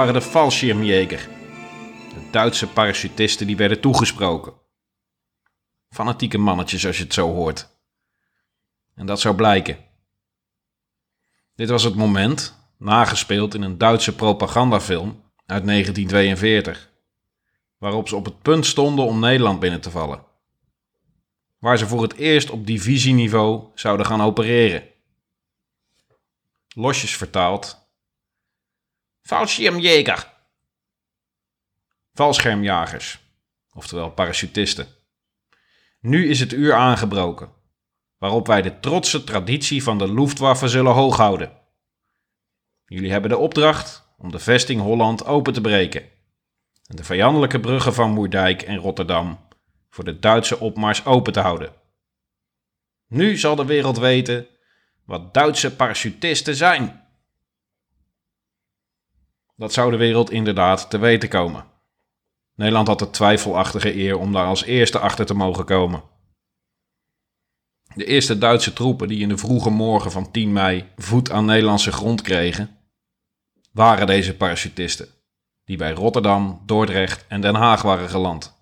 waren de Fallschirmjäger. De Duitse parachutisten die werden toegesproken. Fanatieke mannetjes als je het zo hoort. En dat zou blijken. Dit was het moment, nagespeeld in een Duitse propagandafilm uit 1942, waarop ze op het punt stonden om Nederland binnen te vallen. Waar ze voor het eerst op divisieniveau zouden gaan opereren. Losjes vertaald. Fallschirmjäger. Valschermjagers, oftewel parachutisten. Nu is het uur aangebroken, waarop wij de trotse traditie van de Luftwaffe zullen hooghouden. Jullie hebben de opdracht om de vesting Holland open te breken en de vijandelijke bruggen van Moerdijk en Rotterdam voor de Duitse opmars open te houden. Nu zal de wereld weten wat Duitse parachutisten zijn. Dat zou de wereld inderdaad te weten komen. Nederland had de twijfelachtige eer om daar als eerste achter te mogen komen. De eerste Duitse troepen die in de vroege morgen van 10 mei voet aan Nederlandse grond kregen, waren deze parachutisten, die bij Rotterdam, Dordrecht en Den Haag waren geland.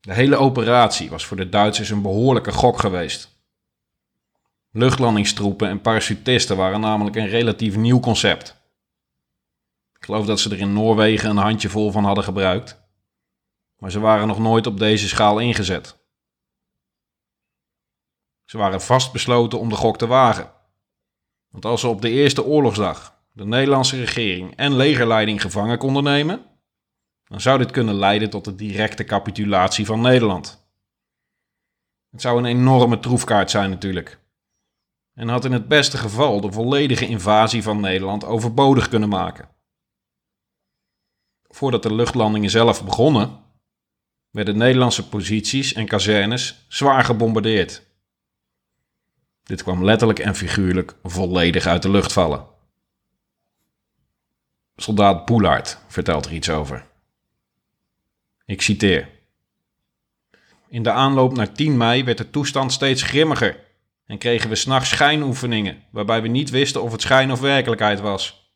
De hele operatie was voor de Duitsers een behoorlijke gok geweest. Luchtlandingstroepen en parachutisten waren namelijk een relatief nieuw concept. Geloof dat ze er in Noorwegen een handjevol van hadden gebruikt, maar ze waren nog nooit op deze schaal ingezet. Ze waren vastbesloten om de gok te wagen. Want als ze op de eerste oorlogsdag de Nederlandse regering en legerleiding gevangen konden nemen, dan zou dit kunnen leiden tot de directe capitulatie van Nederland. Het zou een enorme troefkaart zijn natuurlijk. En had in het beste geval de volledige invasie van Nederland overbodig kunnen maken. Voordat de luchtlandingen zelf begonnen, werden Nederlandse posities en kazernes zwaar gebombardeerd. Dit kwam letterlijk en figuurlijk volledig uit de lucht vallen. Soldaat Boulard vertelt er iets over. Ik citeer. In de aanloop naar 10 mei werd de toestand steeds grimmiger en kregen we s'nachts schijnoefeningen waarbij we niet wisten of het schijn of werkelijkheid was.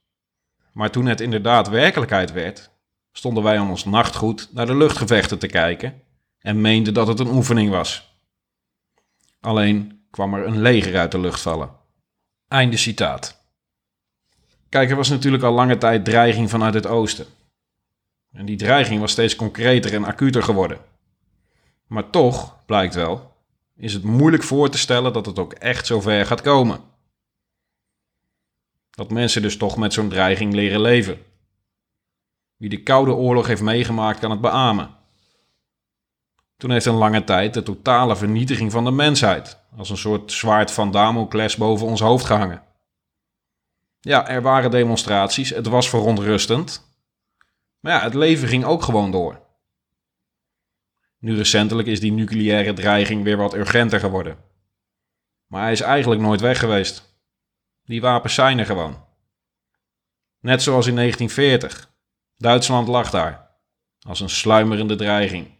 Maar toen het inderdaad werkelijkheid werd, stonden wij aan ons nachtgoed naar de luchtgevechten te kijken en meenden dat het een oefening was. Alleen kwam er een leger uit de lucht vallen. Einde citaat. Kijk, er was natuurlijk al lange tijd dreiging vanuit het oosten. En die dreiging was steeds concreter en acuter geworden. Maar toch, blijkt wel, is het moeilijk voor te stellen dat het ook echt zover gaat komen. Dat mensen dus toch met zo'n dreiging leren leven. Wie de Koude Oorlog heeft meegemaakt kan het beamen. Toen heeft een lange tijd de totale vernietiging van de mensheid als een soort zwaard van Damocles boven ons hoofd gehangen. Ja, er waren demonstraties, het was verontrustend. Maar ja, het leven ging ook gewoon door. Nu recentelijk is die nucleaire dreiging weer wat urgenter geworden. Maar hij is eigenlijk nooit weg geweest. Die wapens zijn er gewoon. Net zoals in 1940. Duitsland lag daar, als een sluimerende dreiging.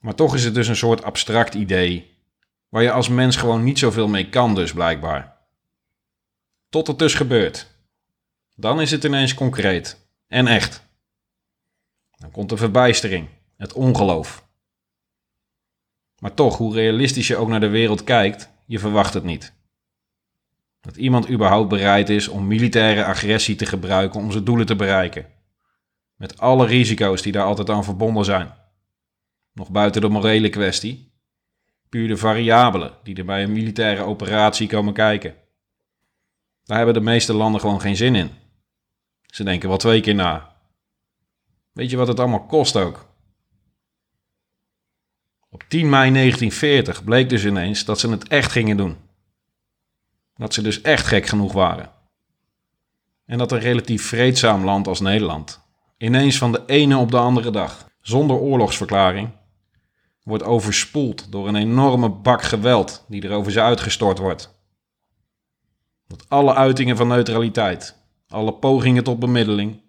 Maar toch is het dus een soort abstract idee, waar je als mens gewoon niet zoveel mee kan dus blijkbaar. Tot het dus gebeurt. Dan is het ineens concreet en echt. Dan komt de verbijstering, het ongeloof. Maar toch, hoe realistisch je ook naar de wereld kijkt, je verwacht het niet. Dat iemand überhaupt bereid is om militaire agressie te gebruiken om zijn doelen te bereiken. Met alle risico's die daar altijd aan verbonden zijn. Nog buiten de morele kwestie. Puur de variabelen die er bij een militaire operatie komen kijken. Daar hebben de meeste landen gewoon geen zin in. Ze denken wel twee keer na. Weet je wat het allemaal kost ook? Op 10 mei 1940 bleek dus ineens dat ze het echt gingen doen. Dat ze dus echt gek genoeg waren. En dat een relatief vreedzaam land als Nederland ineens van de ene op de andere dag, zonder oorlogsverklaring, wordt overspoeld door een enorme bak geweld die er over ze uitgestort wordt. Dat alle uitingen van neutraliteit, alle pogingen tot bemiddeling,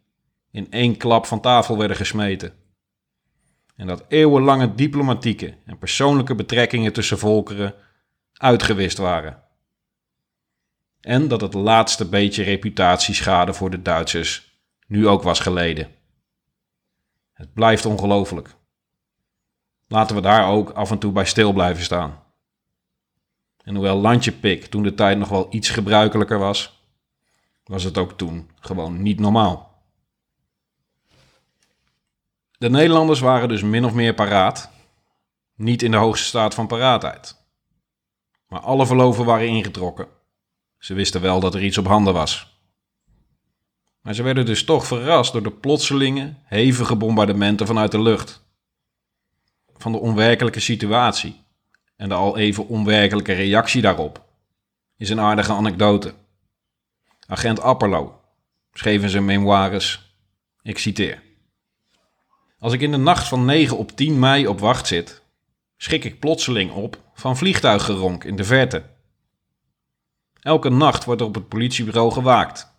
in één klap van tafel werden gesmeten. En dat eeuwenlange diplomatieke en persoonlijke betrekkingen tussen volkeren uitgewist waren. En dat het laatste beetje reputatieschade voor de Duitsers nu ook was geleden. Het blijft ongelooflijk. Laten we daar ook af en toe bij stil blijven staan. En hoewel landje pik toen de tijd nog wel iets gebruikelijker was, was het ook toen gewoon niet normaal. De Nederlanders waren dus min of meer paraat, niet in de hoogste staat van paraatheid. Maar alle verloven waren ingetrokken. Ze wisten wel dat er iets op handen was. Maar ze werden dus toch verrast door de plotselinge, hevige bombardementen vanuit de lucht. Van de onwerkelijke situatie en de al even onwerkelijke reactie daarop is een aardige anekdote. Agent Apperlo schreef in zijn memoires, ik citeer. Als ik in de nacht van 9 op 10 mei op wacht zit, schrik ik plotseling op van vliegtuiggeronk in de verte. Elke nacht wordt er op het politiebureau gewaakt,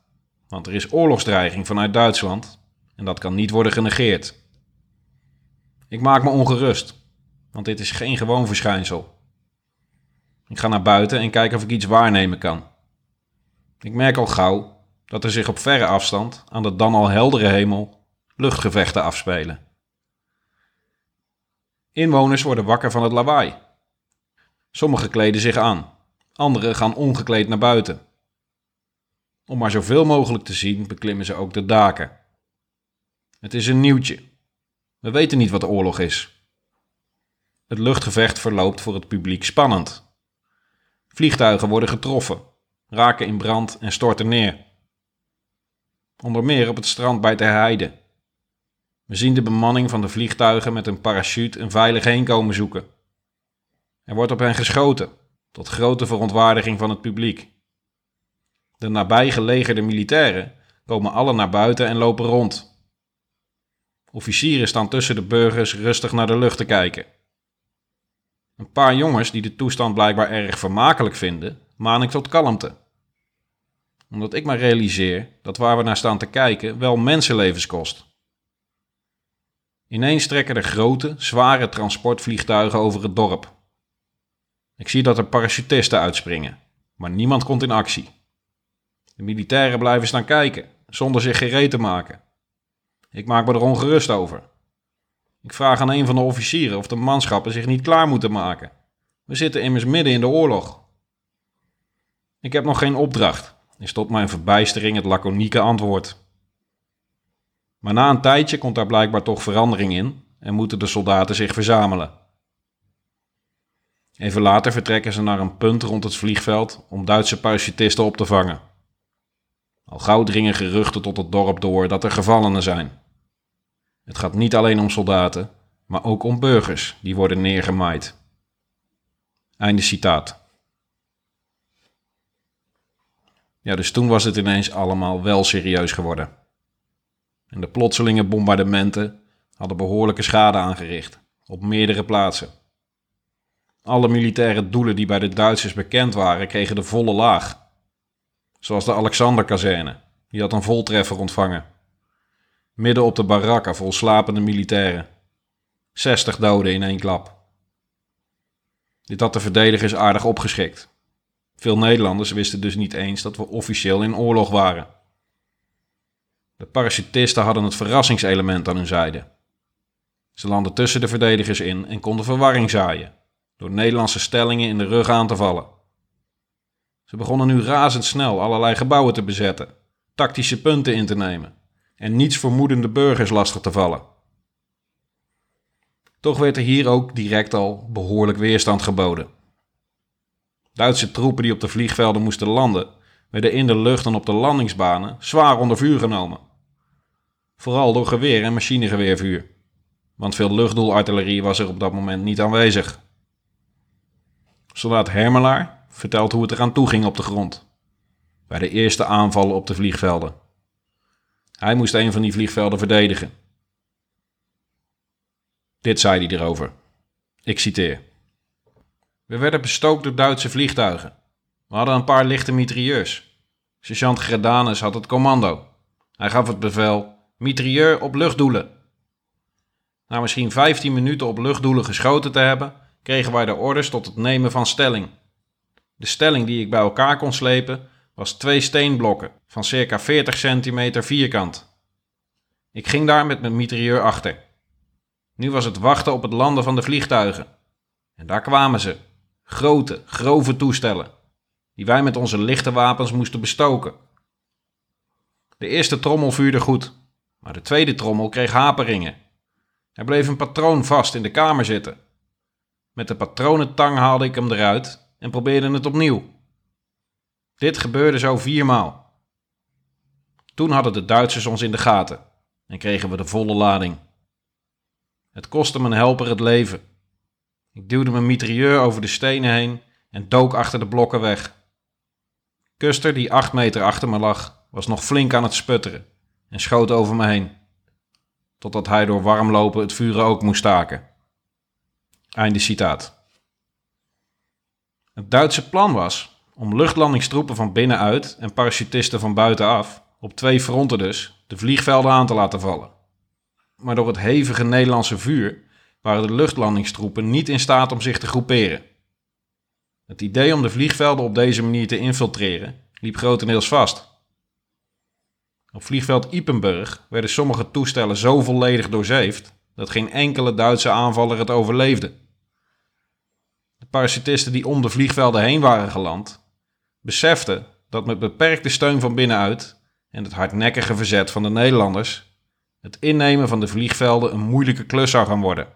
want er is oorlogsdreiging vanuit Duitsland en dat kan niet worden genegeerd. Ik maak me ongerust, want dit is geen gewoon verschijnsel. Ik ga naar buiten en kijk of ik iets waarnemen kan. Ik merk al gauw dat er zich op verre afstand aan de dan al heldere hemel luchtgevechten afspelen. Inwoners worden wakker van het lawaai. Sommigen kleden zich aan, anderen gaan ongekleed naar buiten. Om maar zoveel mogelijk te zien, beklimmen ze ook de daken. Het is een nieuwtje. We weten niet wat de oorlog is. Het luchtgevecht verloopt voor het publiek spannend. Vliegtuigen worden getroffen, raken in brand en storten neer. Onder meer op het strand bij Ter Heide. We zien de bemanning van de vliegtuigen met een parachute een veilig heenkomen zoeken. Er wordt op hen geschoten, tot grote verontwaardiging van het publiek. De nabijgelegerde militairen komen alle naar buiten en lopen rond. Officieren staan tussen de burgers rustig naar de lucht te kijken. Een paar jongens die de toestand blijkbaar erg vermakelijk vinden, maan ik tot kalmte. Omdat ik me realiseer dat waar we naar staan te kijken wel mensenlevens kost. Ineens trekken er grote, zware transportvliegtuigen over het dorp. Ik zie dat er parachutisten uitspringen, maar niemand komt in actie. De militairen blijven staan kijken, zonder zich gereed te maken. Ik maak me er ongerust over. Ik vraag aan een van de officieren of de manschappen zich niet klaar moeten maken. We zitten immers midden in de oorlog. Ik heb nog geen opdracht, is tot mijn verbijstering het laconieke antwoord. Maar na een tijdje komt daar blijkbaar toch verandering in en moeten de soldaten zich verzamelen. Even later vertrekken ze naar een punt rond het vliegveld om Duitse parachutisten op te vangen. Al gauw dringen geruchten tot het dorp door dat er gevallenen zijn. Het gaat niet alleen om soldaten, maar ook om burgers die worden neergemaaid. Einde citaat. Ja, dus toen was het ineens allemaal wel serieus geworden en de plotselinge bombardementen hadden behoorlijke schade aangericht, op meerdere plaatsen. Alle militaire doelen die bij de Duitsers bekend waren, kregen de volle laag. Zoals de Alexanderkazerne, die had een voltreffer ontvangen. Midden op de barakken vol slapende militairen. 60 doden in één klap. Dit had de verdedigers aardig opgeschikt. Veel Nederlanders wisten dus niet eens dat we officieel in oorlog waren. De parachutisten hadden het verrassingselement aan hun zijde. Ze landden tussen de verdedigers in en konden verwarring zaaien, door Nederlandse stellingen in de rug aan te vallen. Ze begonnen nu razendsnel allerlei gebouwen te bezetten, tactische punten in te nemen en niets vermoedende burgers lastig te vallen. Toch werd er hier ook direct al behoorlijk weerstand geboden. Duitse troepen die op de vliegvelden moesten landen, werden in de lucht en op de landingsbanen zwaar onder vuur genomen. Vooral door geweer en machinegeweervuur, want veel luchtdoelartillerie was er op dat moment niet aanwezig. Soldaat Hermelaar vertelt hoe het eraan toe ging op de grond, bij de eerste aanvallen op de vliegvelden. Hij moest een van die vliegvelden verdedigen. Dit zei hij erover. Ik citeer. We werden bestookt door Duitse vliegtuigen. We hadden een paar lichte mitrailleurs. Sergeant Gredanus had het commando. Hij gaf het bevel: mitrailleur op luchtdoelen. Na misschien 15 minuten op luchtdoelen geschoten te hebben, kregen wij de orders tot het nemen van stelling. De stelling die ik bij elkaar kon slepen was twee steenblokken van circa 40 centimeter vierkant. Ik ging daar met mijn mitrailleur achter. Nu was het wachten op het landen van de vliegtuigen. En daar kwamen ze. Grote, grove toestellen. Die wij met onze lichte wapens moesten bestoken. De eerste trommel vuurde goed. Maar de tweede trommel kreeg haperingen. Er bleef een patroon vast in de kamer zitten. Met de patronentang haalde ik hem eruit en probeerde het opnieuw. Dit gebeurde zo viermaal. Toen hadden de Duitsers ons in de gaten en kregen we de volle lading. Het kostte mijn helper het leven. Ik duwde mijn mitrailleur over de stenen heen en dook achter de blokken weg. Kuster, die acht meter achter me lag, was nog flink aan het sputteren en schoot over me heen. Totdat hij door warm lopen het vuren ook moest staken. Einde citaat. Het Duitse plan was om luchtlandingstroepen van binnenuit en parachutisten van buitenaf, op twee fronten dus, de vliegvelden aan te laten vallen maar door het hevige Nederlandse vuur waren de luchtlandingstroepen niet in staat om zich te groeperen. Het idee om de vliegvelden op deze manier te infiltreren liep grotendeels vast. Op vliegveld Ipenburg werden sommige toestellen zo volledig doorzeefd dat geen enkele Duitse aanvaller het overleefde. De parachutisten die om de vliegvelden heen waren geland, beseften dat met beperkte steun van binnenuit en het hardnekkige verzet van de Nederlanders het innemen van de vliegvelden een moeilijke klus zou gaan worden.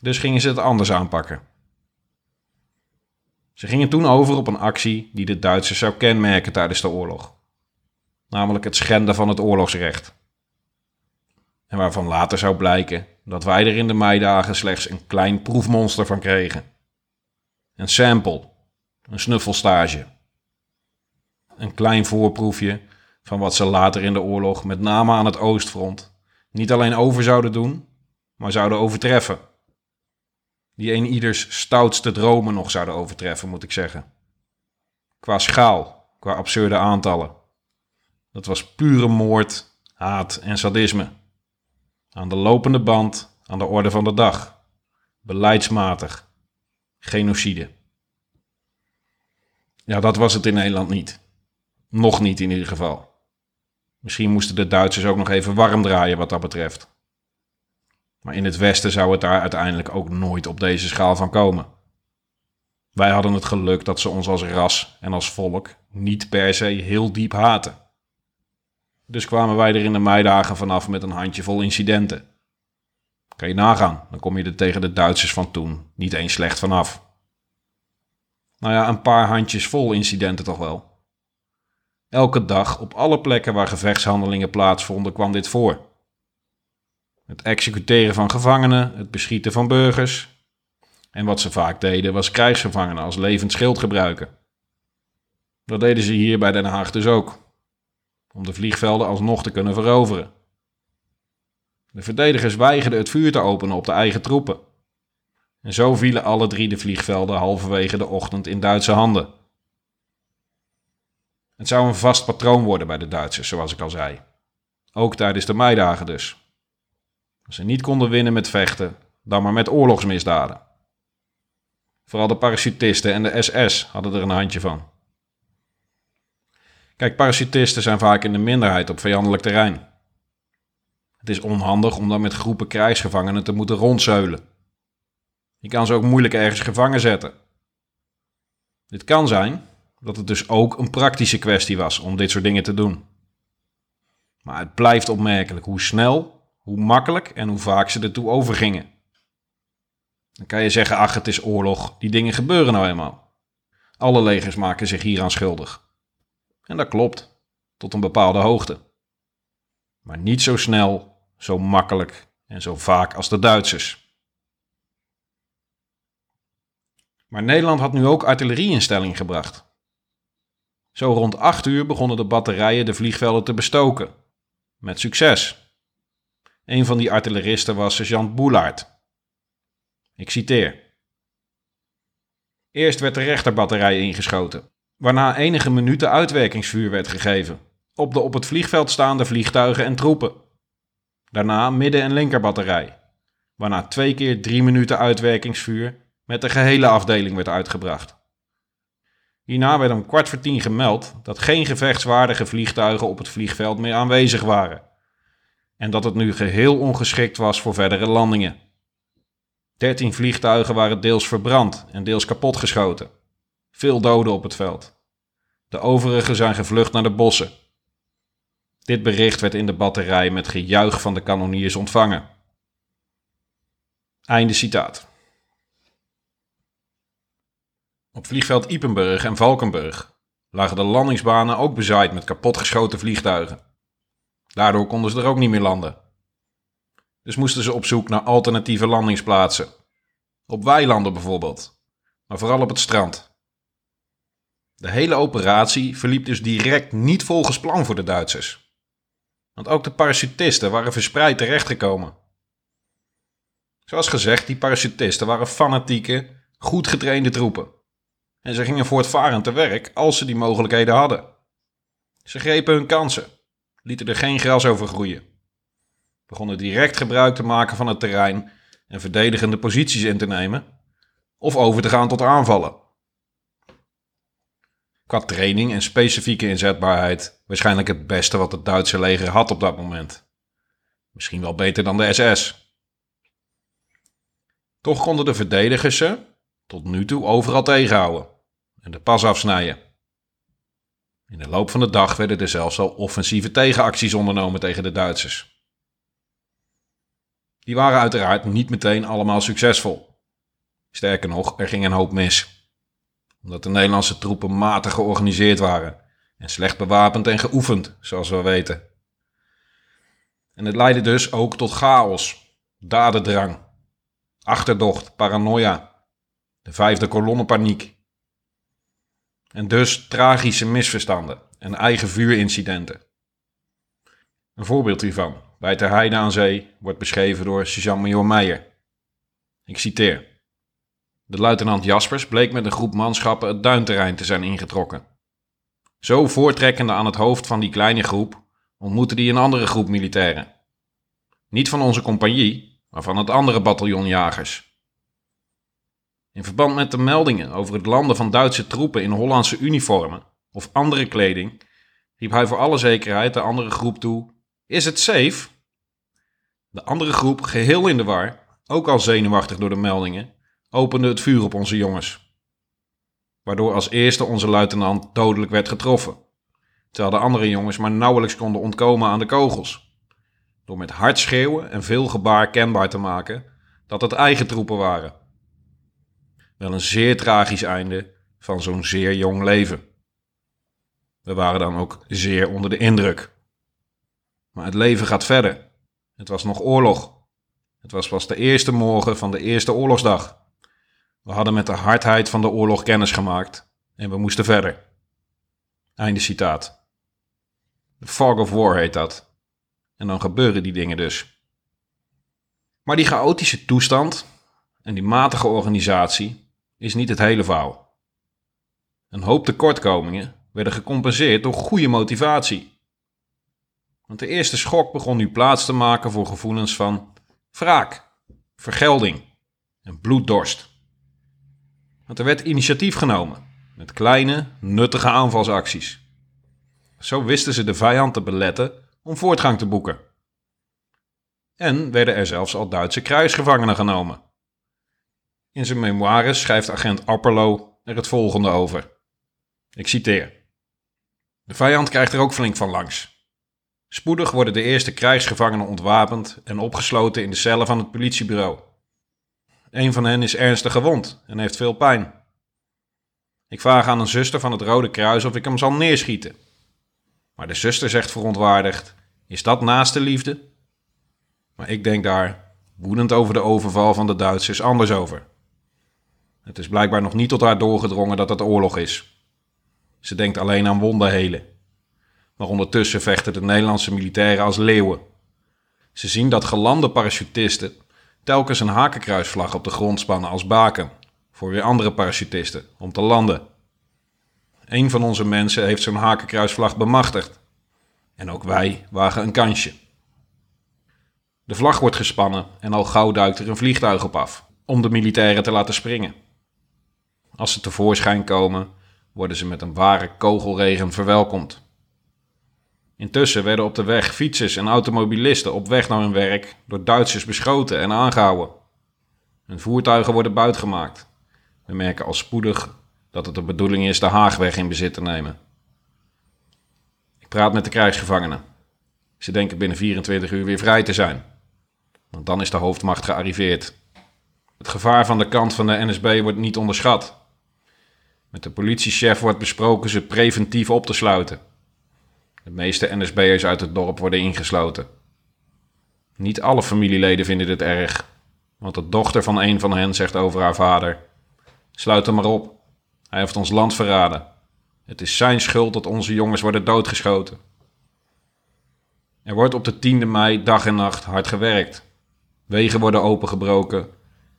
Dus gingen ze het anders aanpakken. Ze gingen toen over op een actie die de Duitsers zou kenmerken tijdens de oorlog, namelijk het schenden van het oorlogsrecht. En waarvan later zou blijken dat wij er in de meidagen slechts een klein proefmonster van kregen. Een sample, een snuffelstage. Een klein voorproefje van wat ze later in de oorlog, met name aan het oostfront, niet alleen over zouden doen, maar zouden overtreffen. Die een ieders stoutste dromen nog zouden overtreffen, moet ik zeggen. Qua schaal, qua absurde aantallen. Dat was pure moord, haat en sadisme. Aan de lopende band, aan de orde van de dag. Beleidsmatig. Genocide. Ja, dat was het in Nederland niet. Nog niet in ieder geval. Misschien moesten de Duitsers ook nog even warm draaien wat dat betreft. Maar in het Westen zou het daar uiteindelijk ook nooit op deze schaal van komen. Wij hadden het geluk dat ze ons als ras en als volk niet per se heel diep haten. Dus kwamen wij er in de meidagen vanaf met een handjevol incidenten. Kan je nagaan, dan kom je er tegen de Duitsers van toen niet eens slecht vanaf. Nou ja, een paar handjes vol incidenten toch wel. Elke dag op alle plekken waar gevechtshandelingen plaatsvonden kwam dit voor. Het executeren van gevangenen, het beschieten van burgers. En wat ze vaak deden was krijgsgevangenen als levend schild gebruiken. Dat deden ze hier bij Den Haag dus ook, om de vliegvelden alsnog te kunnen veroveren. De verdedigers weigerden het vuur te openen op de eigen troepen. En zo vielen alle drie de vliegvelden halverwege de ochtend in Duitse handen. Het zou een vast patroon worden bij de Duitsers, zoals ik al zei. Ook tijdens de meidagen dus. Als ze niet konden winnen met vechten, dan maar met oorlogsmisdaden. Vooral de parachutisten en de SS hadden er een handje van. Kijk, parachutisten zijn vaak in de minderheid op vijandelijk terrein. Het is onhandig om dan met groepen krijgsgevangenen te moeten rondzeulen. Je kan ze ook moeilijk ergens gevangen zetten. Dit kan zijn dat het dus ook een praktische kwestie was om dit soort dingen te doen. Maar het blijft opmerkelijk hoe snel, hoe makkelijk en hoe vaak ze ertoe overgingen. Dan kan je zeggen, ach het is oorlog, die dingen gebeuren nou eenmaal. Alle legers maken zich hieraan schuldig. En dat klopt, tot een bepaalde hoogte. Maar niet zo snel, zo makkelijk en zo vaak als de Duitsers. Maar Nederland had nu ook artillerie in stelling gebracht. Zo rond 8 uur begonnen de batterijen de vliegvelden te bestoken Met succes. Een van die artilleristen was sergeant Boulaert. Ik citeer. Eerst werd de rechterbatterij ingeschoten, waarna enige minuten uitwerkingsvuur werd gegeven op de op het vliegveld staande vliegtuigen en troepen. Daarna midden- en linkerbatterij, waarna twee keer drie minuten uitwerkingsvuur met de gehele afdeling werd uitgebracht. Hierna werd om kwart voor tien gemeld dat geen gevechtswaardige vliegtuigen op het vliegveld meer aanwezig waren en dat het nu geheel ongeschikt was voor verdere landingen. Dertien vliegtuigen waren deels verbrand en deels kapotgeschoten. Veel doden op het veld. De overige zijn gevlucht naar de bossen. Dit bericht werd in de batterij met gejuich van de kanoniers ontvangen. Einde citaat. Op vliegveld Ipenburg en Valkenburg lagen de landingsbanen ook bezaaid met kapotgeschoten vliegtuigen. Daardoor konden ze er ook niet meer landen. Dus moesten ze op zoek naar alternatieve landingsplaatsen. Op weilanden bijvoorbeeld, maar vooral op het strand. De hele operatie verliep dus direct niet volgens plan voor de Duitsers. Want ook de parachutisten waren verspreid terechtgekomen. Zoals gezegd, die parachutisten waren fanatieke, goed getrainde troepen. En ze gingen voortvarend te werk als ze die mogelijkheden hadden. Ze grepen hun kansen, lieten er geen gras over groeien. Begonnen direct gebruik te maken van het terrein en verdedigende posities in te nemen, of over te gaan tot aanvallen. Qua training en specifieke inzetbaarheid waarschijnlijk het beste wat het Duitse leger had op dat moment. Misschien wel beter dan de SS. Toch konden de verdedigers ze, tot nu toe, overal tegenhouden en de pas afsnijden. In de loop van de dag werden er zelfs al offensieve tegenacties ondernomen tegen de Duitsers. Die waren uiteraard niet meteen allemaal succesvol. Sterker nog, er ging een hoop mis. Omdat de Nederlandse troepen matig georganiseerd waren en slecht bewapend en geoefend, zoals we weten. En het leidde dus ook tot chaos, dadendrang, achterdocht, paranoia, de vijfde kolonne paniek. En dus tragische misverstanden en eigen vuurincidenten. Een voorbeeld hiervan bij Ter Heide wordt beschreven door sergeant-major Meijer. Ik citeer. De luitenant Jaspers bleek met een groep manschappen het duinterrein te zijn ingetrokken. Zo voortrekkende aan het hoofd van die kleine groep ontmoette hij een andere groep militairen. Niet van onze compagnie, maar van het andere bataljon jagers. In verband met de meldingen over het landen van Duitse troepen in Hollandse uniformen of andere kleding, riep hij voor alle zekerheid de andere groep toe: Is het safe? De andere groep, geheel in de war, ook al zenuwachtig door de meldingen, opende het vuur op onze jongens. Waardoor als eerste onze luitenant dodelijk werd getroffen, terwijl de andere jongens maar nauwelijks konden ontkomen aan de kogels. Door met hard schreeuwen en veel gebaar kenbaar te maken dat het eigen troepen waren. Wel een zeer tragisch einde van zo'n zeer jong leven. We waren dan ook zeer onder de indruk. Maar het leven gaat verder. Het was nog oorlog. Het was pas de eerste morgen van de eerste oorlogsdag. We hadden met de hardheid van de oorlog kennis gemaakt en we moesten verder. Einde citaat. The fog of war heet dat. En dan gebeuren die dingen dus. Maar die chaotische toestand en die matige organisatie is niet het hele verhaal. Een hoop tekortkomingen werden gecompenseerd door goede motivatie. Want de eerste schok begon nu plaats te maken voor gevoelens van wraak, vergelding en bloeddorst. Want er werd initiatief genomen met kleine, nuttige aanvalsacties. Zo wisten ze de vijand te beletten om voortgang te boeken. En werden er zelfs al Duitse kruisgevangenen genomen. In zijn memoires schrijft agent Apperlo er het volgende over. Ik citeer. De vijand krijgt er ook flink van langs. Spoedig worden de eerste krijgsgevangenen ontwapend en opgesloten in de cellen van het politiebureau. Een van hen is ernstig gewond en heeft veel pijn. Ik vraag aan een zuster van het Rode Kruis of ik hem zal neerschieten. Maar de zuster zegt verontwaardigd: Is dat naaste liefde? Maar ik denk daar, woedend over de overval van de Duitsers, anders over. Het is blijkbaar nog niet tot haar doorgedrongen dat het oorlog is. Ze denkt alleen aan wonden helen. maar ondertussen vechten de Nederlandse militairen als leeuwen. Ze zien dat gelande parachutisten telkens een hakenkruisvlag op de grond spannen als baken voor weer andere parachutisten om te landen. Een van onze mensen heeft zo'n hakenkruisvlag bemachtigd. En ook wij wagen een kansje. De vlag wordt gespannen en al gauw duikt er een vliegtuig op af om de militairen te laten springen. Als ze tevoorschijn komen, worden ze met een ware kogelregen verwelkomd. Intussen werden op de weg fietsers en automobilisten op weg naar hun werk door Duitsers beschoten en aangehouden. Hun voertuigen worden buitgemaakt. We merken al spoedig dat het de bedoeling is de Haagweg in bezit te nemen. Ik praat met de krijgsgevangenen. Ze denken binnen 24 uur weer vrij te zijn. Want dan is de hoofdmacht gearriveerd. Het gevaar van de kant van de NSB wordt niet onderschat. Met de politiechef wordt besproken ze preventief op te sluiten. De meeste NSB'ers uit het dorp worden ingesloten. Niet alle familieleden vinden dit erg, want de dochter van een van hen zegt over haar vader: Sluit hem maar op, hij heeft ons land verraden. Het is zijn schuld dat onze jongens worden doodgeschoten. Er wordt op de 10e mei dag en nacht hard gewerkt. Wegen worden opengebroken,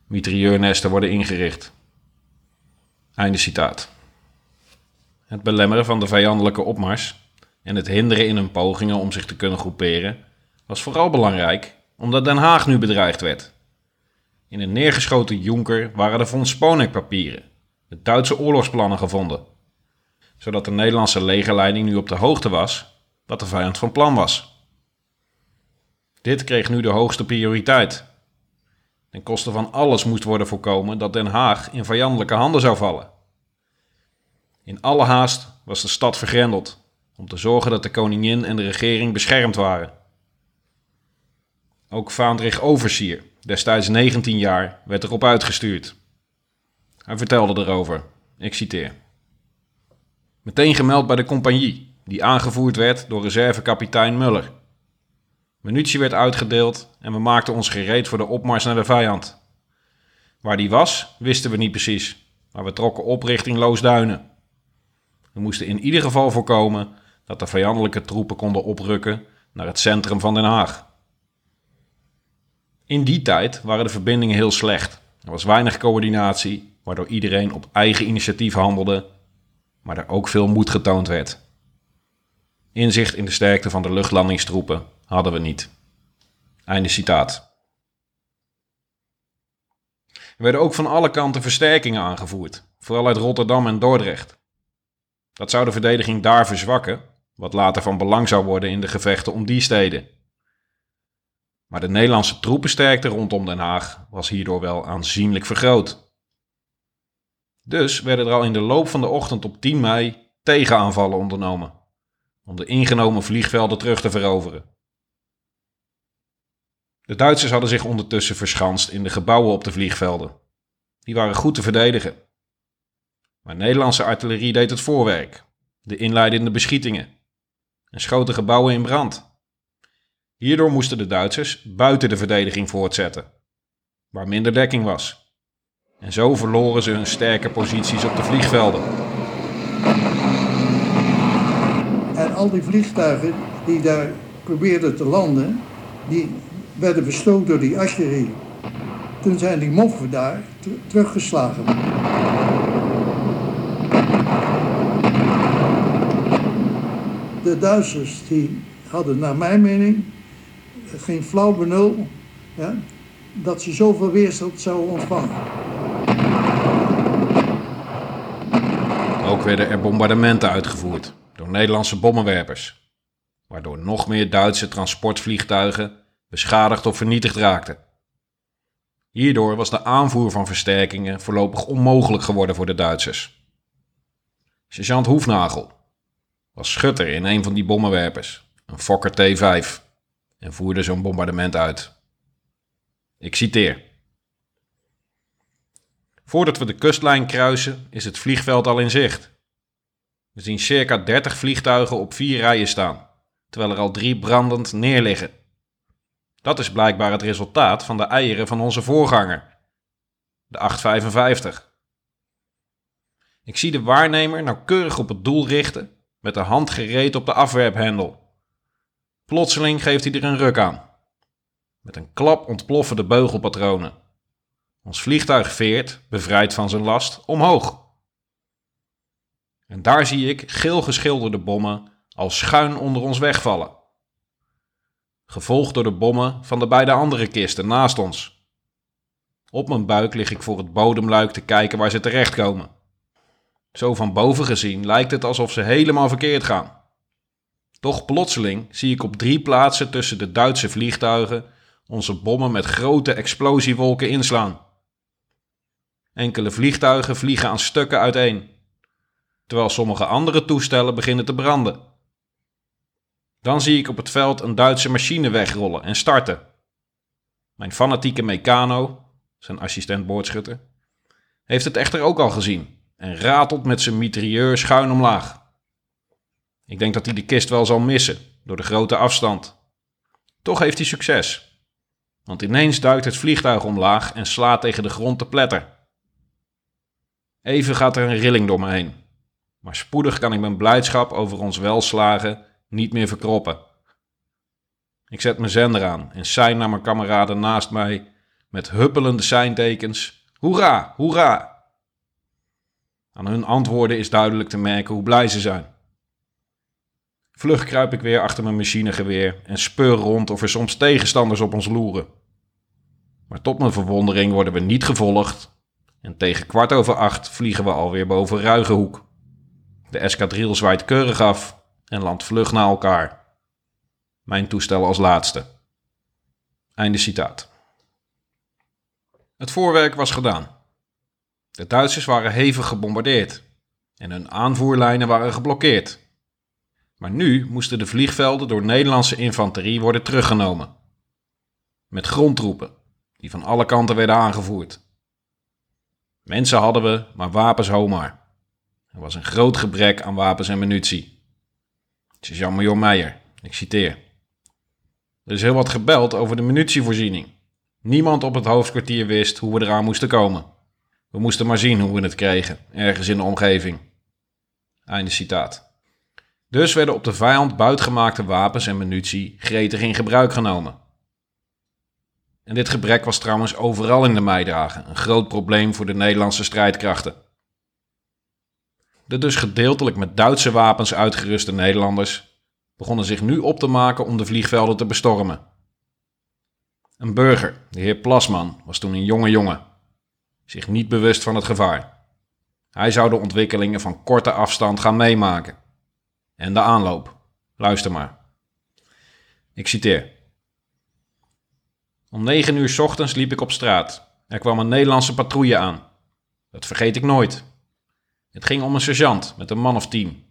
mitrailleurnesten worden ingericht. Einde citaat. Het belemmeren van de vijandelijke opmars en het hinderen in hun pogingen om zich te kunnen groeperen was vooral belangrijk omdat Den Haag nu bedreigd werd. In een neergeschoten Jonker waren de von Sponek-papieren, de Duitse oorlogsplannen gevonden, zodat de Nederlandse legerleiding nu op de hoogte was wat de vijand van plan was. Dit kreeg nu de hoogste prioriteit. Ten koste van alles moest worden voorkomen dat Den Haag in vijandelijke handen zou vallen. In alle haast was de stad vergrendeld om te zorgen dat de koningin en de regering beschermd waren. Ook Vaandrig Oversier, destijds 19 jaar, werd erop uitgestuurd. Hij vertelde erover, ik citeer. Meteen gemeld bij de compagnie, die aangevoerd werd door reservekapitein Muller. Munitie werd uitgedeeld en we maakten ons gereed voor de opmars naar de vijand. Waar die was, wisten we niet precies, maar we trokken op richting Loosduinen. We moesten in ieder geval voorkomen dat de vijandelijke troepen konden oprukken naar het centrum van Den Haag. In die tijd waren de verbindingen heel slecht. Er was weinig coördinatie, waardoor iedereen op eigen initiatief handelde, maar er ook veel moed getoond werd. Inzicht in de sterkte van de luchtlandingstroepen hadden we niet. Einde citaat. Er werden ook van alle kanten versterkingen aangevoerd, vooral uit Rotterdam en Dordrecht. Dat zou de verdediging daar verzwakken, wat later van belang zou worden in de gevechten om die steden. Maar de Nederlandse troepensterkte rondom Den Haag was hierdoor wel aanzienlijk vergroot. Dus werden er al in de loop van de ochtend op 10 mei tegenaanvallen ondernomen om de ingenomen vliegvelden terug te veroveren. De Duitsers hadden zich ondertussen verschanst in de gebouwen op de vliegvelden. Die waren goed te verdedigen. Maar Nederlandse artillerie deed het voorwerk, de inleidende beschietingen, en schoten gebouwen in brand. Hierdoor moesten de Duitsers buiten de verdediging voortzetten, waar minder dekking was. En zo verloren ze hun sterke posities op de vliegvelden. En al die vliegtuigen die daar probeerden te landen, die werden bestoken door die artillerie. Toen zijn die moffen daar teruggeslagen. De Duitsers die hadden naar mijn mening geen flauw benul dat ze zoveel weerstand zouden ontvangen. Ook werden er bombardementen uitgevoerd door Nederlandse bommenwerpers, waardoor nog meer Duitse transportvliegtuigen beschadigd of vernietigd raakten. Hierdoor was de aanvoer van versterkingen voorlopig onmogelijk geworden voor de Duitsers. Sergeant Hoefnagel was schutter in een van die bommenwerpers, een Fokker T5, en voerde zo'n bombardement uit. Ik citeer. Voordat we de kustlijn kruisen, is het vliegveld al in zicht. We zien circa 30 vliegtuigen op vier rijen staan, terwijl er al drie brandend neerliggen. Dat is blijkbaar het resultaat van de eieren van onze voorganger, de 855. Ik zie de waarnemer nauwkeurig op het doel richten met de hand gereed op de afwerphendel. Plotseling geeft hij er een ruk aan. Met een klap ontploffen de beugelpatronen. Ons vliegtuig veert, bevrijd van zijn last, omhoog. En daar zie ik geel geschilderde bommen al schuin onder ons wegvallen. Gevolgd door de bommen van de beide andere kisten naast ons. Op mijn buik lig ik voor het bodemluik te kijken waar ze terechtkomen. Zo van boven gezien lijkt het alsof ze helemaal verkeerd gaan. Toch plotseling zie ik op drie plaatsen tussen de Duitse vliegtuigen onze bommen met grote explosiewolken inslaan. Enkele vliegtuigen vliegen aan stukken uiteen, terwijl sommige andere toestellen beginnen te branden. Dan zie ik op het veld een Duitse machine wegrollen en starten. Mijn fanatieke mecano, zijn assistent boordschutter, heeft het echter ook al gezien en ratelt met zijn mitrailleur schuin omlaag. Ik denk dat hij de kist wel zal missen door de grote afstand. Toch heeft hij succes, want ineens duikt het vliegtuig omlaag en slaat tegen de grond te pletter. Even gaat er een rilling door me heen, maar spoedig kan ik mijn blijdschap over ons welslagen niet meer verkroppen. Ik zet mijn zender aan en sein naar mijn kameraden naast mij met huppelende seintekens: Hoera, hoera! Aan hun antwoorden is duidelijk te merken hoe blij ze zijn. Vlug kruip ik weer achter mijn machinegeweer en speur rond of er soms tegenstanders op ons loeren. Maar tot mijn verwondering worden we niet gevolgd en tegen kwart over acht vliegen we alweer boven Ruigehoek. De eskadril zwaait keurig af en landt vlug naar elkaar. Mijn toestel als laatste. Einde citaat. Het voorwerk was gedaan. De Duitsers waren hevig gebombardeerd en hun aanvoerlijnen waren geblokkeerd. Maar nu moesten de vliegvelden door Nederlandse infanterie worden teruggenomen. Met grondtroepen, die van alle kanten werden aangevoerd. Mensen hadden we, maar wapens homaar. Er was een groot gebrek aan wapens en munitie. Sergeant-Major Meijer, ik citeer. Er is heel wat gebeld over de munitievoorziening. Niemand op het hoofdkwartier wist hoe we eraan moesten komen. We moesten maar zien hoe we het kregen, ergens in de omgeving. Einde citaat. Dus werden op de vijand buitgemaakte wapens en munitie gretig in gebruik genomen. En dit gebrek was trouwens overal in de meidagen een groot probleem voor de Nederlandse strijdkrachten. De dus gedeeltelijk met Duitse wapens uitgeruste Nederlanders begonnen zich nu op te maken om de vliegvelden te bestormen. Een burger, de heer Plasman, was toen een jonge jongen zich niet bewust van het gevaar. Hij zou de ontwikkelingen van korte afstand gaan meemaken. En de aanloop. Luister maar. Ik citeer. Om negen uur ochtends liep ik op straat. Er kwam een Nederlandse patrouille aan. Dat vergeet ik nooit. Het ging om een sergeant met een man of tien.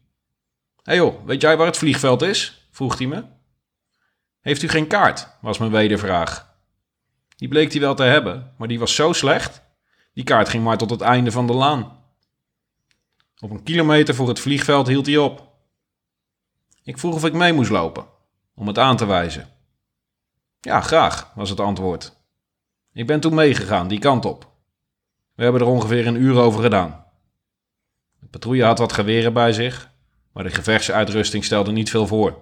Hé joh, weet jij waar het vliegveld is? vroeg hij me. Heeft u geen kaart? was mijn wedervraag. Die bleek hij wel te hebben, maar die was zo slecht die kaart ging maar tot het einde van de laan. Op een kilometer voor het vliegveld hield hij op. Ik vroeg of ik mee moest lopen, om het aan te wijzen. Ja, graag, was het antwoord. Ik ben toen meegegaan, die kant op. We hebben er ongeveer een uur over gedaan. De patrouille had wat geweren bij zich, maar de gevechtsuitrusting stelde niet veel voor.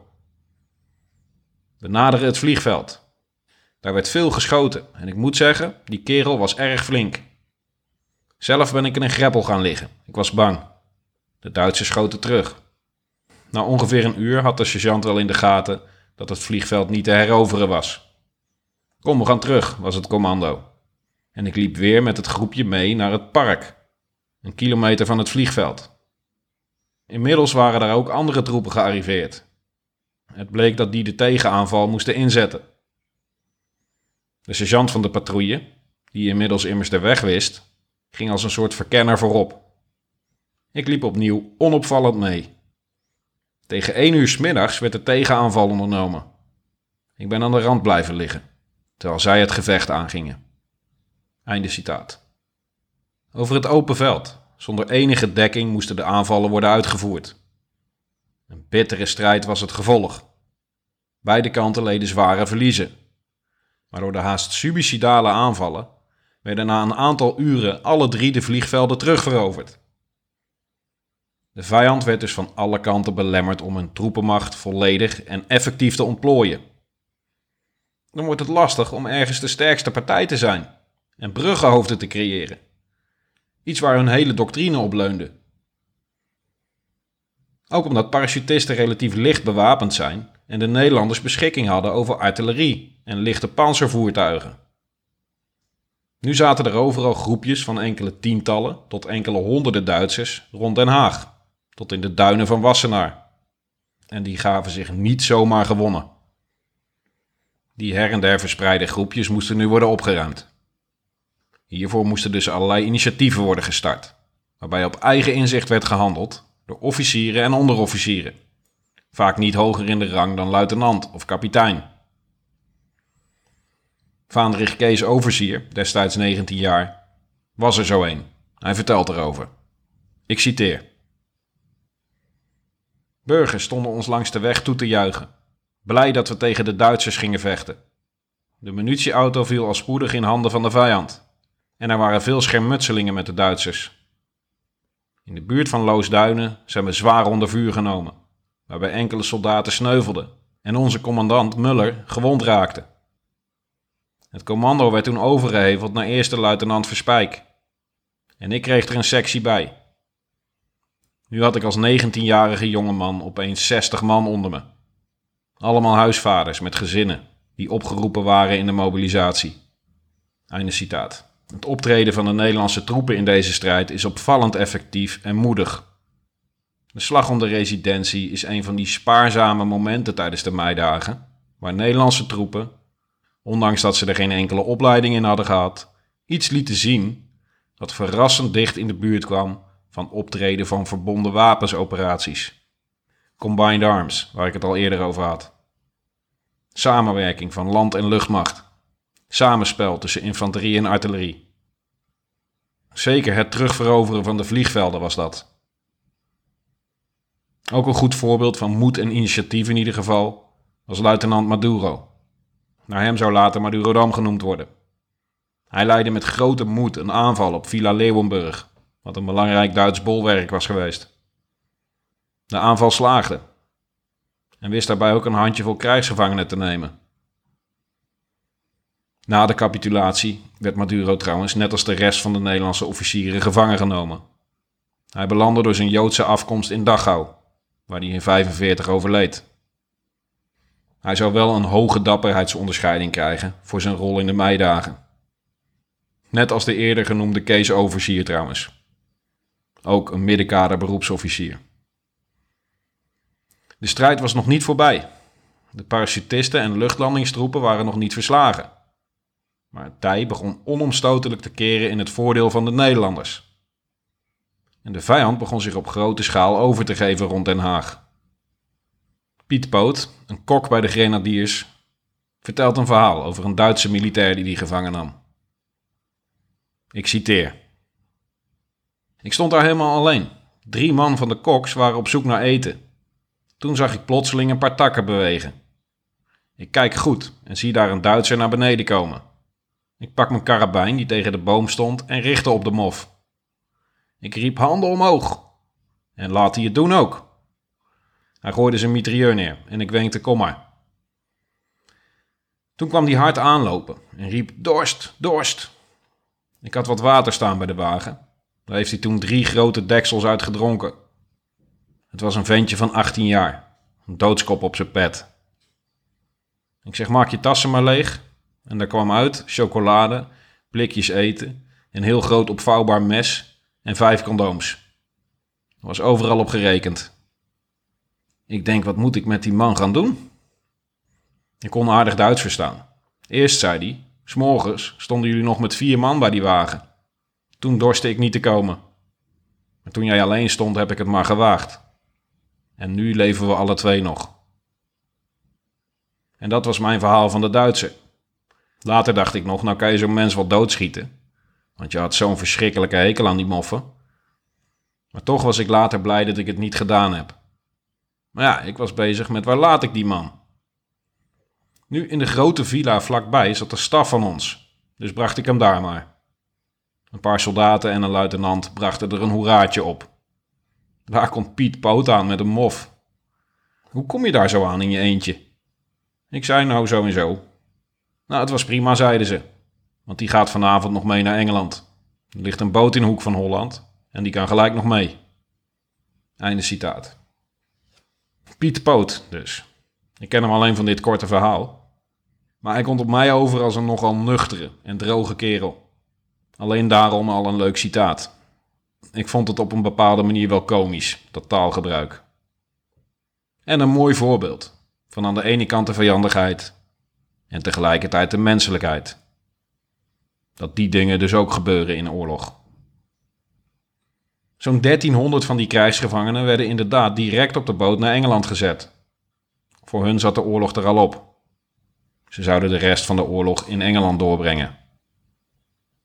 We naderen het vliegveld. Daar werd veel geschoten en ik moet zeggen, die kerel was erg flink. Zelf ben ik in een greppel gaan liggen. Ik was bang. De Duitsers schoten terug. Na ongeveer een uur had de sergeant wel in de gaten dat het vliegveld niet te heroveren was. Kom, we gaan terug, was het commando. En ik liep weer met het groepje mee naar het park, een kilometer van het vliegveld. Inmiddels waren daar ook andere troepen gearriveerd. Het bleek dat die de tegenaanval moesten inzetten. De sergeant van de patrouille, die inmiddels immers de weg wist, ging als een soort verkenner voorop. Ik liep opnieuw onopvallend mee. Tegen één uur s middags werd de tegenaanval ondernomen. Ik ben aan de rand blijven liggen, terwijl zij het gevecht aangingen. Einde citaat. Over het open veld, zonder enige dekking, moesten de aanvallen worden uitgevoerd. Een bittere strijd was het gevolg. Beide kanten leden zware verliezen. Maar door de haast subicidale aanvallen werden na een aantal uren alle drie de vliegvelden terugveroverd. De vijand werd dus van alle kanten belemmerd om hun troepenmacht volledig en effectief te ontplooien. Dan wordt het lastig om ergens de sterkste partij te zijn en bruggenhoofden te creëren. Iets waar hun hele doctrine op leunde. Ook omdat parachutisten relatief licht bewapend zijn en de Nederlanders beschikking hadden over artillerie en lichte panzervoertuigen. Nu zaten er overal groepjes van enkele tientallen tot enkele honderden Duitsers rond Den Haag, tot in de duinen van Wassenaar. En die gaven zich niet zomaar gewonnen. Die her en der verspreide groepjes moesten nu worden opgeruimd. Hiervoor moesten dus allerlei initiatieven worden gestart, waarbij op eigen inzicht werd gehandeld door officieren en onderofficieren, vaak niet hoger in de rang dan luitenant of kapitein. Vaandrig Kees Overzier, destijds 19 jaar, was er zo een. Hij vertelt erover. Ik citeer. Burgers stonden ons langs de weg toe te juichen, blij dat we tegen de Duitsers gingen vechten. De munitieauto viel al spoedig in handen van de vijand en er waren veel schermutselingen met de Duitsers. In de buurt van Loosduinen zijn we zwaar onder vuur genomen, waarbij enkele soldaten sneuvelden en onze commandant Muller gewond raakte. Het commando werd toen overgeheveld naar eerste luitenant Verspijk. En ik kreeg er een sectie bij. Nu had ik als 19-jarige jongeman opeens 60 man onder me. Allemaal huisvaders met gezinnen die opgeroepen waren in de mobilisatie. Einde citaat. Het optreden van de Nederlandse troepen in deze strijd is opvallend effectief en moedig. De slag om de residentie is een van die spaarzame momenten tijdens de meidagen, waar Nederlandse troepen, ondanks dat ze er geen enkele opleiding in hadden gehad, iets lieten zien dat verrassend dicht in de buurt kwam van optreden van verbonden wapensoperaties. Combined Arms, waar ik het al eerder over had. Samenwerking van land- en luchtmacht. Samenspel tussen infanterie en artillerie. Zeker het terugveroveren van de vliegvelden was dat. Ook een goed voorbeeld van moed en initiatief in ieder geval was luitenant Maduro. Naar hem zou later Madurodam genoemd worden. Hij leidde met grote moed een aanval op Villa Leeuwenburg, wat een belangrijk Duits bolwerk was geweest. De aanval slaagde en wist daarbij ook een handjevol krijgsgevangenen te nemen. Na de capitulatie werd Maduro trouwens, net als de rest van de Nederlandse officieren, gevangen genomen. Hij belandde door zijn Joodse afkomst in Dachau, waar hij in 45 overleed. Hij zou wel een hoge dapperheidsonderscheiding krijgen voor zijn rol in de meidagen. Net als de eerder genoemde Kees Oversier trouwens. Ook een middenkader beroepsofficier. De strijd was nog niet voorbij. De parachutisten en luchtlandingstroepen waren nog niet verslagen. Maar het tij begon onomstotelijk te keren in het voordeel van de Nederlanders. En de vijand begon zich op grote schaal over te geven rond Den Haag. Piet Poot, een kok bij de Grenadiers, vertelt een verhaal over een Duitse militair die die gevangen nam. Ik citeer. Ik stond daar helemaal alleen. Drie man van de koks waren op zoek naar eten. Toen zag ik plotseling een paar takken bewegen. Ik kijk goed en zie daar een Duitser naar beneden komen. Ik pak mijn karabijn die tegen de boom stond en richtte op de mof. Ik riep handen omhoog. En laat hij het doen ook. Hij gooide zijn mitrailleur neer en ik wenkte kom maar. Toen kwam hij hard aanlopen en riep dorst, dorst. Ik had wat water staan bij de wagen. Daar heeft hij toen drie grote deksels uit gedronken. Het was een ventje van 18 jaar, een doodskop op zijn pet. Ik zeg, maak je tassen maar leeg. En daar kwam uit chocolade, blikjes eten, een heel groot opvouwbaar mes en vijf condooms. Er was overal op gerekend. Ik denk, wat moet ik met die man gaan doen? Ik kon aardig Duits verstaan. Eerst zei hij, s'morgens stonden jullie nog met vier man bij die wagen. Toen dorste ik niet te komen. Maar toen jij alleen stond, heb ik het maar gewaagd. En nu leven we alle twee nog. En dat was mijn verhaal van de Duitser. Later dacht ik nog, nou kan je zo'n mens wel doodschieten. Want je had zo'n verschrikkelijke hekel aan die moffen. Maar toch was ik later blij dat ik het niet gedaan heb. Maar ja, ik was bezig met waar laat ik die man? Nu in de grote villa vlakbij zat de staf van ons, dus bracht ik hem daar maar. Een paar soldaten en een luitenant brachten er een hoeraatje op. Daar komt Piet Poot aan met een mof. Hoe kom je daar zo aan in je eentje? Ik zei nou zo en zo. Nou, het was prima, zeiden ze. Want die gaat vanavond nog mee naar Engeland. Er ligt een boot in de hoek van Holland en die kan gelijk nog mee. Einde citaat. Piet Poot dus. Ik ken hem alleen van dit korte verhaal. Maar hij komt op mij over als een nogal nuchtere en droge kerel. Alleen daarom al een leuk citaat. Ik vond het op een bepaalde manier wel komisch, dat taalgebruik. En een mooi voorbeeld van aan de ene kant de vijandigheid en tegelijkertijd de menselijkheid. Dat die dingen dus ook gebeuren in oorlog. Zo'n 1300 van die krijgsgevangenen werden inderdaad direct op de boot naar Engeland gezet. Voor hun zat de oorlog er al op. Ze zouden de rest van de oorlog in Engeland doorbrengen.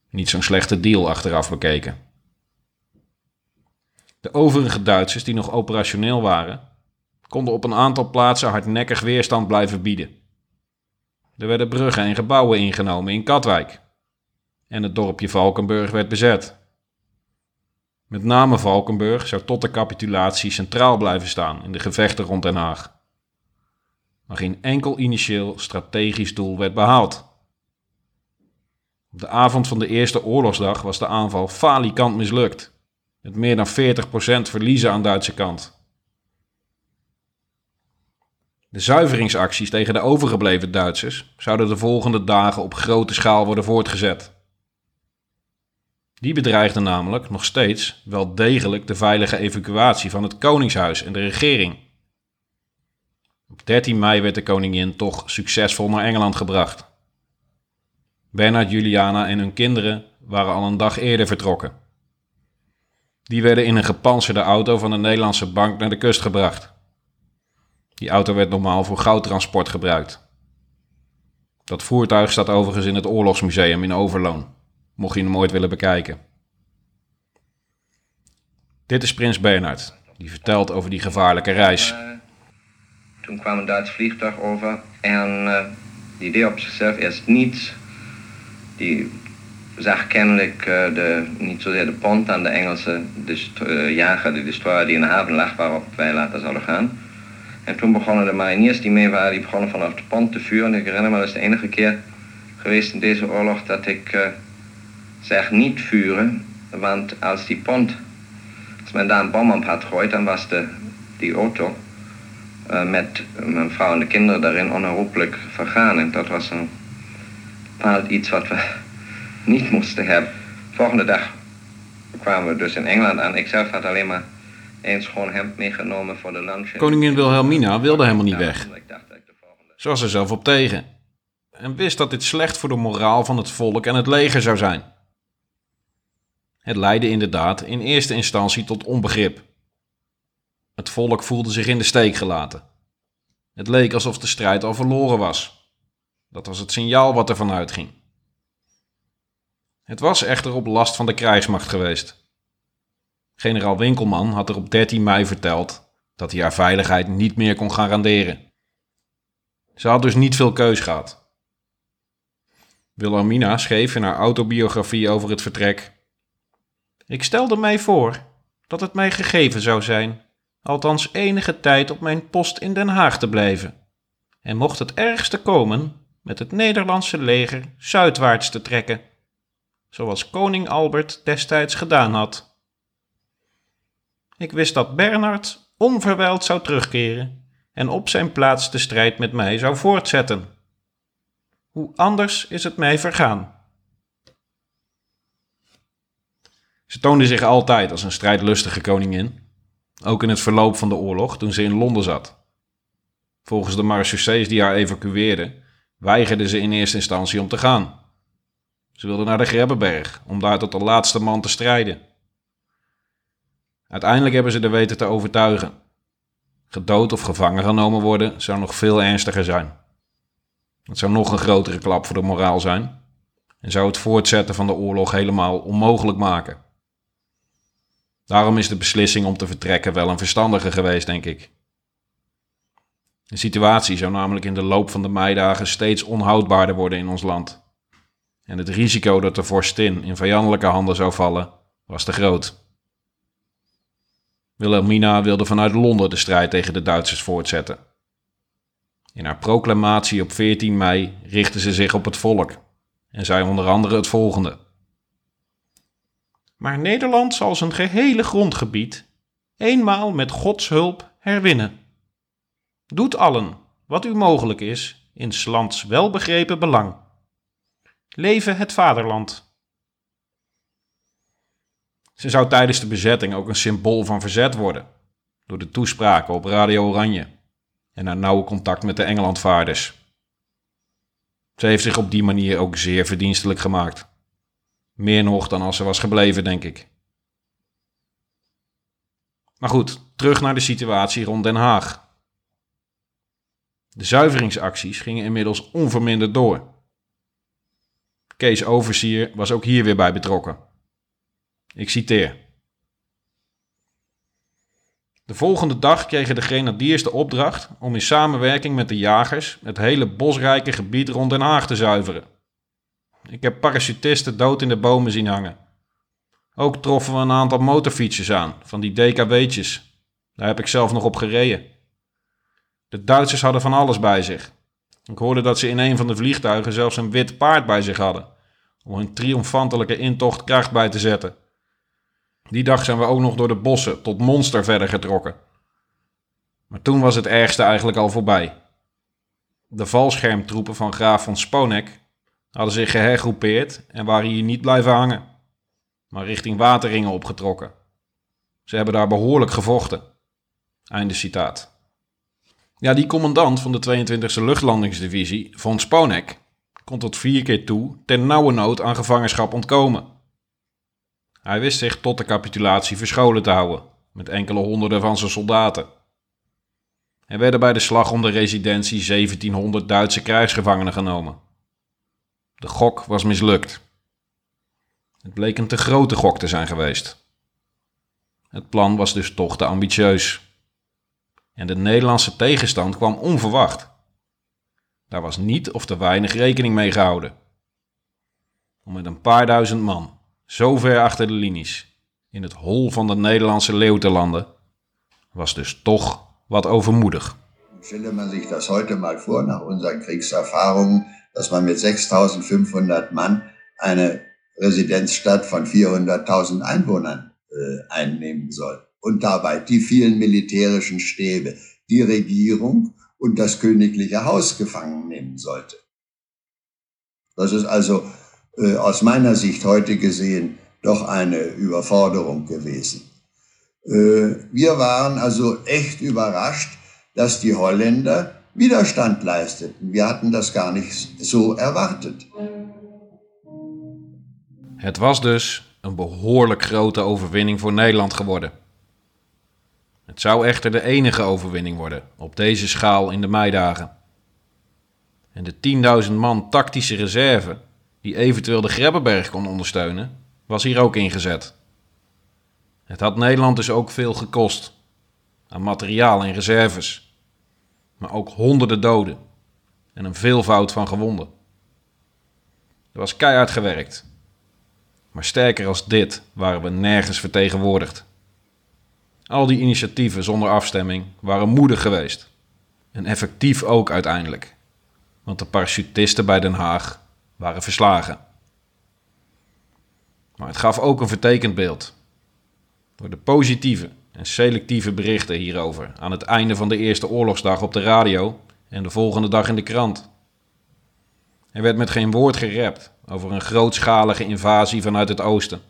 Niet zo'n slechte deal achteraf bekeken. De overige Duitsers die nog operationeel waren, konden op een aantal plaatsen hardnekkig weerstand blijven bieden. Er werden bruggen en gebouwen ingenomen in Katwijk. En het dorpje Valkenburg werd bezet. Met name Valkenburg zou tot de capitulatie centraal blijven staan in de gevechten rond Den Haag. Maar geen enkel initieel strategisch doel werd behaald. Op de avond van de eerste oorlogsdag was de aanval falikant mislukt, met meer dan 40% verliezen aan Duitse kant. De zuiveringsacties tegen de overgebleven Duitsers zouden de volgende dagen op grote schaal worden voortgezet. Die bedreigden namelijk nog steeds wel degelijk de veilige evacuatie van het Koningshuis en de regering. Op 13 mei werd de koningin toch succesvol naar Engeland gebracht. Bernard, Juliana en hun kinderen waren al een dag eerder vertrokken. Die werden in een gepantserde auto van de Nederlandse bank naar de kust gebracht. Die auto werd normaal voor goudtransport gebruikt. Dat voertuig staat overigens in het Oorlogsmuseum in Overloon, mocht je hem ooit willen bekijken. Dit is Prins Bernhard, die vertelt over die gevaarlijke reis. Eh, toen kwam een Duits vliegtuig over en uh, die deed op zichzelf eerst niets. Die zag kennelijk uh, de, niet zozeer de pont aan de Engelse jager, de destroyer die in de haven lag waarop wij later zouden gaan. En toen begonnen de mariniers die mee waren, die begonnen vanaf de pont te vuren. Ik herinner me, dat is de enige keer geweest in deze oorlog dat ik zeg niet vuren. Want als die pont, als men daar een bom op had gegooid, dan was de, die auto uh, met mijn vrouw en de kinderen daarin onherroepelijk vergaan. En dat was een bepaald iets wat we niet moesten hebben. Volgende dag kwamen we dus in Engeland aan. Ik zelf had alleen maar een schoon hemd meegenomen voor de lunch. Koningin Wilhelmina wilde helemaal niet weg. Ze was er zelf op tegen. En wist dat dit slecht voor de moraal van het volk en het leger zou zijn. Het leidde inderdaad in eerste instantie tot onbegrip. Het volk voelde zich in de steek gelaten. Het leek alsof de strijd al verloren was. Dat was het signaal wat ervan uitging. Het was echter op last van de krijgsmacht geweest. Generaal Winkelman had er op 13 mei verteld dat hij haar veiligheid niet meer kon garanderen. Ze had dus niet veel keus gehad. Wilhelmina schreef in haar autobiografie over het vertrek: Ik stelde mij voor dat het mij gegeven zou zijn, althans enige tijd op mijn post in Den Haag te blijven. En mocht het ergste komen, met het Nederlandse leger zuidwaarts te trekken, zoals koning Albert destijds gedaan had. Ik wist dat Bernard onverwijld zou terugkeren en op zijn plaats de strijd met mij zou voortzetten. Hoe anders is het mij vergaan. Ze toonde zich altijd als een strijdlustige koningin, ook in het verloop van de oorlog toen ze in Londen zat. Volgens de marechaussees die haar evacueerden, weigerde ze in eerste instantie om te gaan. Ze wilde naar de Grebbeberg om daar tot de laatste man te strijden. Uiteindelijk hebben ze er weten te overtuigen. Gedood of gevangen genomen worden zou nog veel ernstiger zijn. Het zou nog een grotere klap voor de moraal zijn en zou het voortzetten van de oorlog helemaal onmogelijk maken. Daarom is de beslissing om te vertrekken wel een verstandige geweest, denk ik. De situatie zou namelijk in de loop van de meidagen steeds onhoudbaarder worden in ons land. En het risico dat de vorstin in vijandelijke handen zou vallen, was te groot. Wilhelmina wilde vanuit Londen de strijd tegen de Duitsers voortzetten. In haar proclamatie op 14 mei richtte ze zich op het volk en zei onder andere het volgende. Maar Nederland zal zijn gehele grondgebied eenmaal met Gods hulp herwinnen. Doet allen wat u mogelijk is in lands welbegrepen belang. Leven het vaderland. Ze zou tijdens de bezetting ook een symbool van verzet worden, door de toespraken op Radio Oranje en haar nauwe contact met de Engelandvaarders. Ze heeft zich op die manier ook zeer verdienstelijk gemaakt. Meer nog dan als ze was gebleven, denk ik. Maar goed, terug naar de situatie rond Den Haag. De zuiveringsacties gingen inmiddels onverminderd door. Kees Oversier was ook hier weer bij betrokken. Ik citeer. De volgende dag kregen de grenadiers de opdracht om in samenwerking met de jagers het hele bosrijke gebied rond Den Haag te zuiveren. Ik heb parachutisten dood in de bomen zien hangen. Ook troffen we een aantal motorfietsers aan, van die DKW'tjes. Daar heb ik zelf nog op gereden. De Duitsers hadden van alles bij zich. Ik hoorde dat ze in een van de vliegtuigen zelfs een wit paard bij zich hadden, om hun triomfantelijke intocht kracht bij te zetten. Die dag zijn we ook nog door de bossen tot Monster verder getrokken. Maar toen was het ergste eigenlijk al voorbij. De valschermtroepen van graaf van Sponek hadden zich gehergroepeerd en waren hier niet blijven hangen, maar richting Wateringen opgetrokken. Ze hebben daar behoorlijk gevochten. Einde citaat. Ja, die commandant van de 22e luchtlandingsdivisie, von Sponek, kon tot vier keer toe ten nauwe nood aan gevangenschap ontkomen. Hij wist zich tot de capitulatie verscholen te houden, met enkele honderden van zijn soldaten. Er werden bij de slag om de residentie 1700 Duitse krijgsgevangenen genomen. De gok was mislukt. Het bleek een te grote gok te zijn geweest. Het plan was dus toch te ambitieus. En de Nederlandse tegenstand kwam onverwacht. Daar was niet of te weinig rekening mee gehouden. Om met een paar duizend man zo ver achter de linies, in het hol van de Nederlandse leeuw te landen, was dus toch wat overmoedig. Stelle man sich das heute mal vor, nach unseren Kriegserfahrungen, dass man mit 6500 Mann eine Residenzstadt von 400.000 Einwohnern äh, einnehmen soll. Und dabei die vielen militärischen Stäbe, die Regierung und das königliche Haus gefangen nehmen sollte. Das ist also äh, aus meiner Sicht heute gesehen doch eine Überforderung gewesen. Äh, wir waren also echt überrascht, dass die Holländer Widerstand leisteten. Wir hatten das gar nicht so erwartet. Het was dus een behoorlijk grote overwinning voor Nederland geworden. Het zou echter de enige overwinning worden op deze schaal in de meidagen. En de 10.000 man tactische reserve die eventueel de Grebbeberg kon ondersteunen, was hier ook ingezet. Het had Nederland dus ook veel gekost aan materiaal en reserves, maar ook honderden doden en een veelvoud van gewonden. Er was keihard gewerkt, maar sterker als dit waren we nergens vertegenwoordigd. Al die initiatieven zonder afstemming waren moedig geweest en effectief ook uiteindelijk, want de parachutisten bij Den Haag waren verslagen. Maar het gaf ook een vertekend beeld. Door de positieve en selectieve berichten hierover aan het einde van de eerste oorlogsdag op de radio en de volgende dag in de krant. Er werd met geen woord gerept over een grootschalige invasie vanuit het oosten.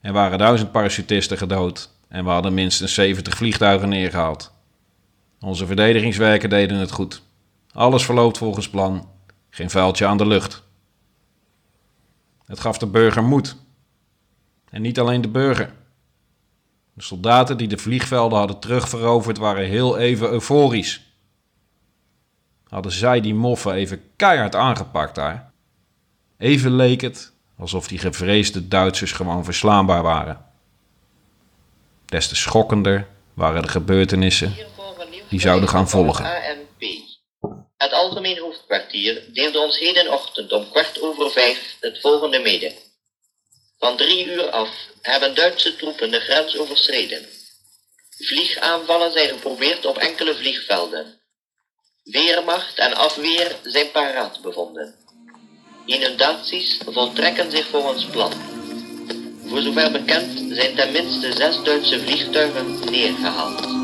Er waren duizend parachutisten gedood en we hadden minstens 70 vliegtuigen neergehaald. Onze verdedigingswerken deden het goed. Alles verloopt volgens plan geen vuiltje aan de lucht. Het gaf de burger moed. En niet alleen de burger. De soldaten die de vliegvelden hadden terugveroverd waren heel even euforisch. Hadden zij die moffen even keihard aangepakt daar. Even leek het alsof die gevreesde Duitsers gewoon verslaanbaar waren. Des te schokkender waren de gebeurtenissen die zouden gaan volgen. Het Algemeen Hoofdkwartier deelde ons hedenochtend om kwart over vijf het volgende mede. Van drie uur af hebben Duitse troepen de grens overschreden Vliegaanvallen zijn geprobeerd op enkele vliegvelden. Weermacht en afweer zijn paraat bevonden. Inundaties voltrekken zich volgens plan. Voor zover bekend zijn ten minste zes Duitse vliegtuigen neergehaald.